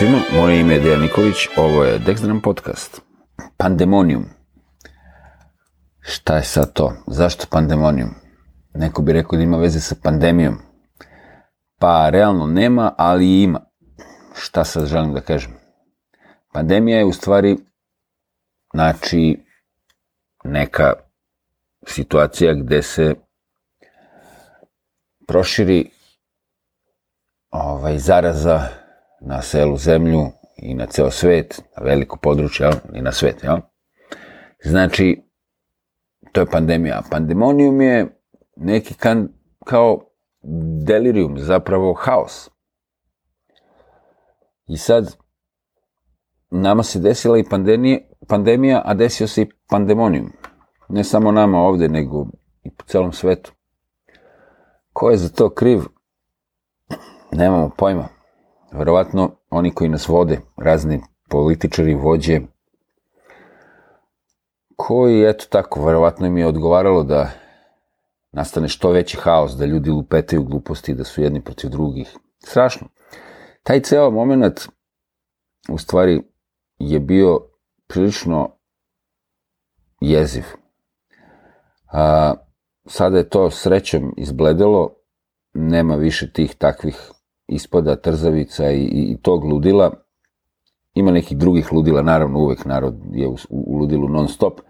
svima, moje ime je Dejan Nikolić, ovo je Dexdram Podcast. Pandemonium. Šta je sad to? Zašto pandemonium? Neko bi rekao da ima veze sa pandemijom. Pa, realno nema, ali ima. Šta sad želim da kažem? Pandemija je u stvari, znači, neka situacija gde se proširi ovaj, zaraza na celu zemlju i na ceo svet, na veliko područje, jel? i na svet, jel? Znači, to je pandemija. Pandemonium je neki kan, kao delirium, zapravo haos. I sad, nama se desila i pandemija, pandemija, a desio se i pandemonium. Ne samo nama ovde, nego i po celom svetu. Ko je za to kriv? Nemamo pojma. Verovatno oni koji nas vode, razni političari, vođe, koji, eto tako, verovatno im je odgovaralo da nastane što veći haos, da ljudi lupetaju gluposti, da su jedni protiv drugih. Strašno. Taj ceo moment, u stvari, je bio prilično jeziv. A, sada je to srećom izbledelo, nema više tih takvih ispada trzavica i, i tog ludila. Ima nekih drugih ludila, naravno uvek narod je u, u ludilu non stop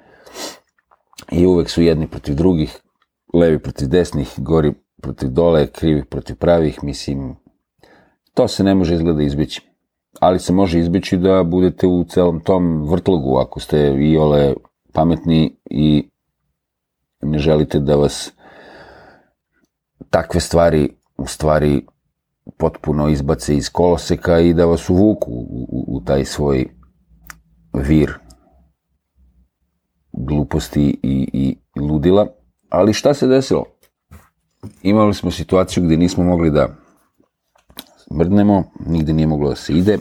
i uvek su jedni protiv drugih, levi protiv desnih, gori protiv dole, krivi protiv pravih, mislim, to se ne može izgleda izbići. Ali se može izbići da budete u celom tom vrtlogu, ako ste i ole pametni i ne želite da vas takve stvari u stvari potpuno izbace iz koloseka i da vas uvuku u, u, u taj svoj vir gluposti i, i ludila. Ali šta se desilo? Imali smo situaciju gde nismo mogli da mrdnemo, nigde nije moglo da se ide,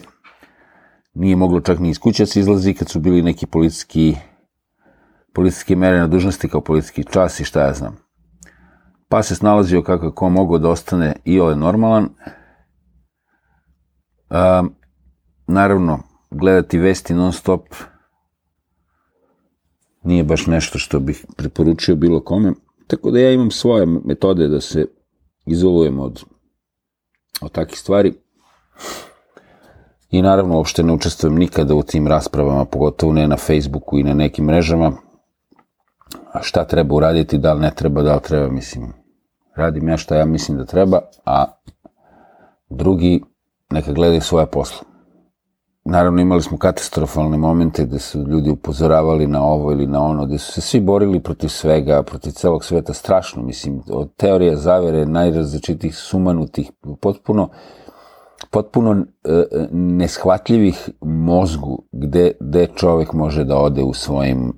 nije moglo čak ni iz kuća da se izlazi kad su bili neki policijski policijske mere na dužnosti kao policijski čas i šta ja znam. Pa se snalazio kako ko mogao da ostane i ole normalan. Um, naravno, gledati vesti non stop nije baš nešto što bih preporučio bilo kome. Tako da ja imam svoje metode da se izolujem od, od takih stvari. I naravno, uopšte ne učestvujem nikada u tim raspravama, pogotovo ne na Facebooku i na nekim mrežama. A šta treba uraditi, da li ne treba, da li treba, mislim, radim ja šta ja mislim da treba, a drugi neka gledaju svoje posla. Naravno imali smo katastrofalne momente gde su ljudi upozoravali na ovo ili na ono, gde su se svi borili protiv svega, protiv celog sveta, strašno, mislim, od teorija zavere, najrazličitih sumanutih, potpuno, potpuno e, neshvatljivih mozgu, gde, gde čovek može da ode u svojim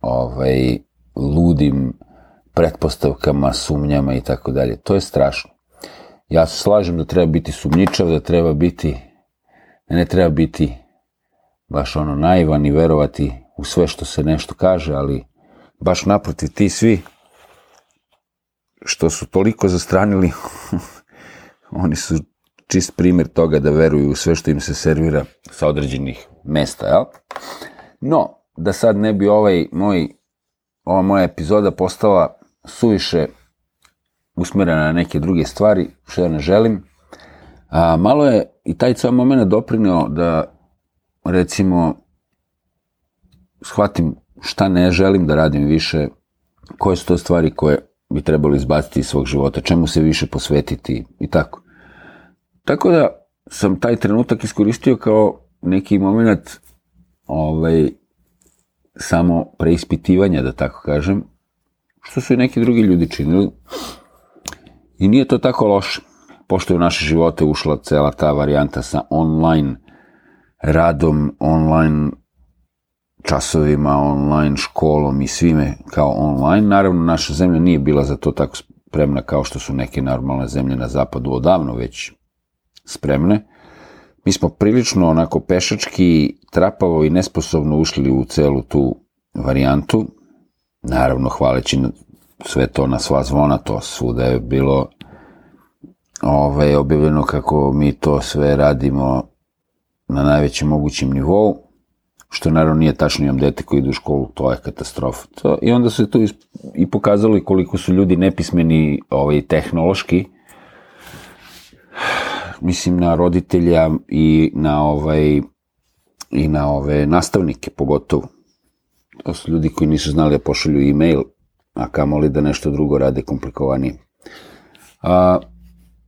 ovaj, ludim pretpostavkama, sumnjama i tako dalje. To je strašno. Ja se slažem da treba biti sumnjičav, da treba biti, da ne treba biti baš ono naivan i verovati u sve što se nešto kaže, ali baš naprotiv ti svi što su toliko zastranili, oni su čist primjer toga da veruju u sve što im se servira sa određenih mesta, jel? No, da sad ne bi ovaj moj, ova moja epizoda postala suviše usmerena na neke druge stvari, što ja ne želim. A, malo je i taj ceo moment doprineo da, recimo, shvatim šta ne želim da radim više, koje su to stvari koje bi trebalo izbaciti iz svog života, čemu se više posvetiti i tako. Tako da sam taj trenutak iskoristio kao neki moment ovaj, samo preispitivanja, da tako kažem, što su i neki drugi ljudi činili. I nije to tako loše, pošto je u naše živote ušla cela ta varijanta sa online radom, online časovima, online školom i svime kao online. Naravno, naša zemlja nije bila za to tako spremna kao što su neke normalne zemlje na zapadu odavno već spremne. Mi smo prilično onako pešački, trapavo i nesposobno ušli u celu tu varijantu, naravno hvaleći sve to na sva zvona, to svuda je bilo ovaj, objavljeno kako mi to sve radimo na najvećem mogućem nivou, što naravno nije tačno, imam dete koji ide u školu, to je katastrofa. To, I onda se to i pokazalo koliko su ljudi nepismeni ovaj, tehnološki, mislim na roditelja i na ovaj i na ove nastavnike pogotovo. To su ljudi koji nisu znali da pošalju e-mail, a kamoli da nešto drugo rade komplikovanije. A,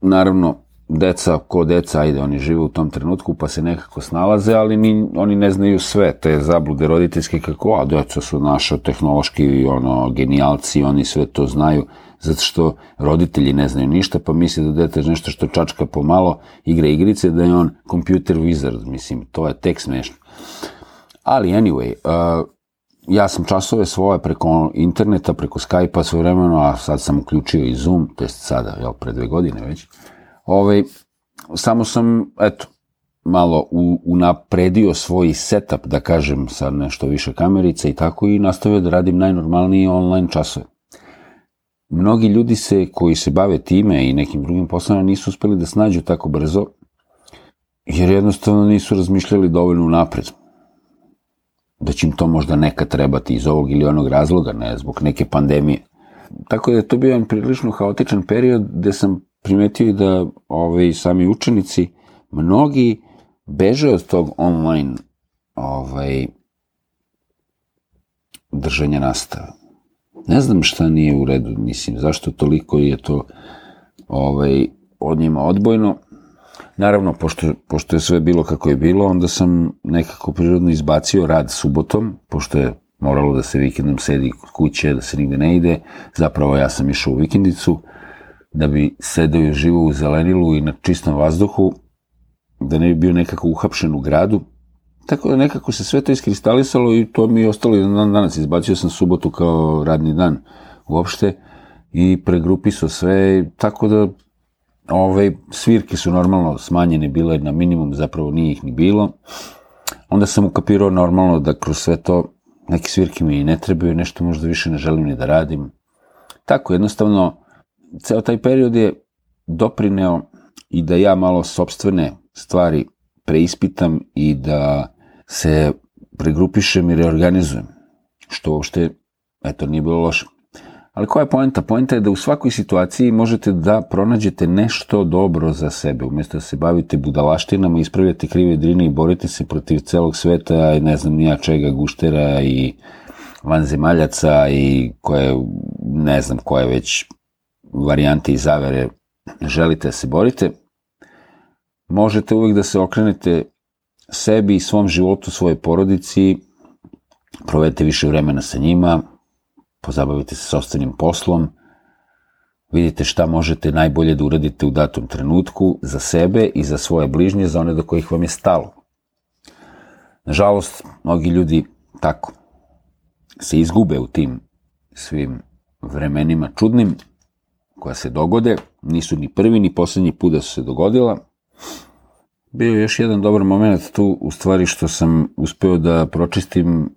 naravno, deca, ko deca, ajde, oni žive u tom trenutku, pa se nekako snalaze, ali ni, oni ne znaju sve, te zablude roditeljske kako, a deca su naša tehnološki ono, genijalci, oni sve to znaju, zato što roditelji ne znaju ništa, pa misle da dete je nešto što čačka pomalo, igra igrice, da je on computer wizard, mislim, to je tek smešno. Ali, anyway, uh, ja sam časove svoje preko interneta, preko Skype-a sve vremeno, a sad sam uključio i Zoom, to je sada, jel, pre dve godine već, ovaj, samo sam, eto, malo u, unapredio svoj setup, da kažem, sa nešto više kamerica i tako i nastavio da radim najnormalnije online časove. Mnogi ljudi se, koji se bave time i nekim drugim poslovima nisu uspeli da snađu tako brzo, jer jednostavno nisu razmišljali dovoljno napred. Da će im to možda nekad trebati iz ovog ili onog razloga, ne, zbog neke pandemije. Tako da je to bio jedan prilično haotičan period gde sam primetio i da ovaj, sami učenici, mnogi beže od tog online ovaj, držanja nastave. Ne znam šta nije u redu, mislim, zašto toliko je to ovaj, od njima odbojno. Naravno, pošto, pošto je sve bilo kako je bilo, onda sam nekako prirodno izbacio rad subotom, pošto je moralo da se vikendom sedi kod kuće, da se nigde ne ide. Zapravo ja sam išao u vikendicu da bi sedeo i živo u zelenilu i na čistom vazduhu, da ne bi bio nekako uhapšen u gradu. Tako da nekako se sve to iskristalisalo i to mi je ostalo jedan dan danas. Izbacio sam subotu kao radni dan uopšte i pregrupisao sve, tako da ove, svirke su normalno smanjene bile na minimum, zapravo nije ih ni bilo. Onda sam ukapirao normalno da kroz sve to neke svirke mi ne trebaju, nešto možda više ne želim ni da radim. Tako, jednostavno, ceo taj period je doprineo i da ja malo sobstvene stvari preispitam i da se pregrupišem i reorganizujem. Što uopšte, eto, nije bilo loše. Ali koja je poenta? Poenta je da u svakoj situaciji možete da pronađete nešto dobro za sebe. Umjesto da se bavite budalaštinama, ispravljate krive drine i borite se protiv celog sveta i ne znam nija čega, guštera i vanzemaljaca i koje, ne znam koje već varijante i zavere želite da se borite, možete uvek da se okrenete sebi i svom životu, svojoj porodici, provedete više vremena sa njima, pozabavite se sobstvenim poslom, vidite šta možete najbolje da uradite u datom trenutku za sebe i za svoje bližnje, za one do kojih vam je stalo. Nažalost, mnogi ljudi tako se izgube u tim svim vremenima čudnim, koja se dogode, nisu ni prvi ni poslednji put da su se dogodila. Bio je još jedan dobar moment tu, u stvari što sam uspeo da pročistim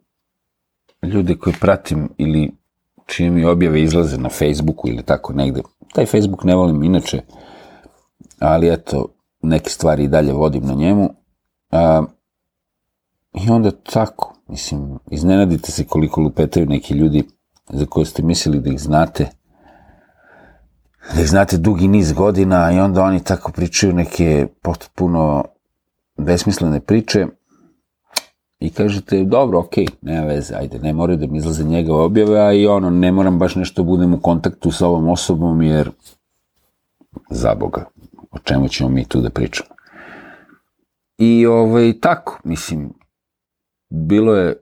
ljude koje pratim ili čije mi objave izlaze na Facebooku ili tako negde. Taj Facebook ne volim inače, ali eto, neke stvari i dalje vodim na njemu. A, I onda tako, mislim, iznenadite se koliko lupetaju neki ljudi za koje ste mislili da ih znate, da ih znate dugi niz godina i onda oni tako pričaju neke potpuno besmislene priče i kažete, dobro, okej, nema veze, ajde, ne moraju da mi izlaze njega objave, a i ono, ne moram baš nešto da budem u kontaktu sa ovom osobom, jer za Boga, o čemu ćemo mi tu da pričamo. I ovaj, tako, mislim, bilo je,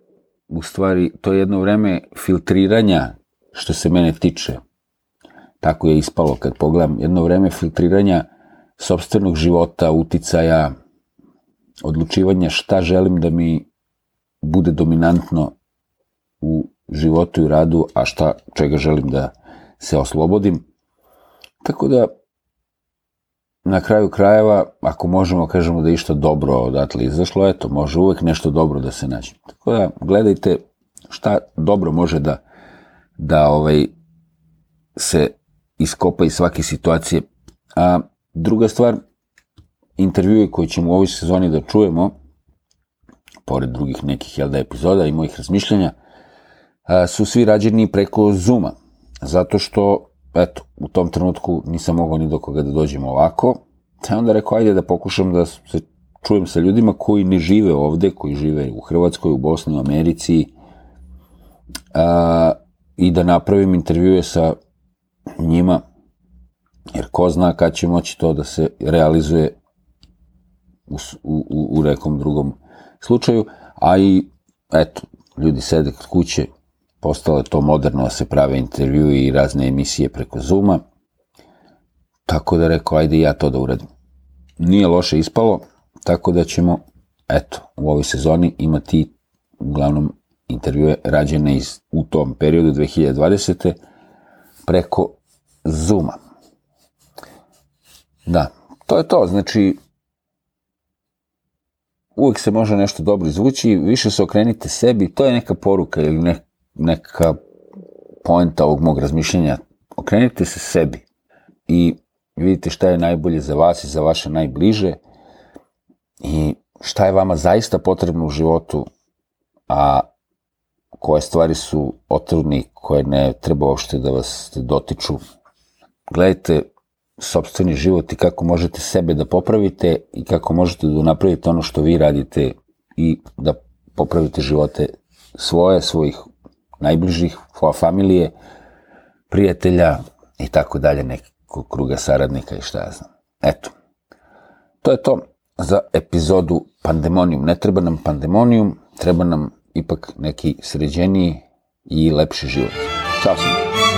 u stvari, to je jedno vreme filtriranja, što se mene tiče, tako je ispalo kad pogledam, jedno vreme filtriranja sobstvenog života, uticaja, odlučivanja šta želim da mi bude dominantno u životu i radu, a šta, čega želim da se oslobodim. Tako da, na kraju krajeva, ako možemo kažemo da je išta dobro odatle izašlo, eto, može uvek nešto dobro da se nađe. Tako da, gledajte šta dobro može da, da ovaj, se iskopa iz svake situacije. A druga stvar, intervjue koje ćemo u ovoj sezoni da čujemo, pored drugih nekih jel da, epizoda i mojih razmišljanja, su svi rađeni preko Zuma. Zato što, eto, u tom trenutku nisam mogao ni do koga da dođem ovako. Te onda rekao, ajde da pokušam da se čujem sa ljudima koji ne žive ovde, koji žive u Hrvatskoj, u Bosni, u Americi, a, i da napravim intervjue sa njima, jer ko zna kad će moći to da se realizuje u, u, u nekom drugom slučaju, a i, eto, ljudi sede kod kuće, postalo je to moderno da se prave intervju i razne emisije preko Zuma, tako da rekao, ajde ja to da uradim. Nije loše ispalo, tako da ćemo, eto, u ovoj sezoni imati uglavnom intervjue rađene iz, u tom periodu 2020. preko Zuma. Da, to je to, znači, uvek se može nešto dobro izvući, više se okrenite sebi, to je neka poruka ili ne, neka poenta ovog mog razmišljenja. Okrenite se sebi i vidite šta je najbolje za vas i za vaše najbliže i šta je vama zaista potrebno u životu, a koje stvari su otrovni, koje ne treba uopšte da vas dotiču. Gledajte sobstveni život i kako možete sebe da popravite i kako možete da napravite ono što vi radite i da popravite živote svoje, svojih najbližih, familije, prijatelja i tako dalje, nekog kruga saradnika i šta ja znam. Eto, to je to za epizodu Pandemonium. Ne treba nam Pandemonium, treba nam ipak neki sređeniji i lepši život. Ćao svima!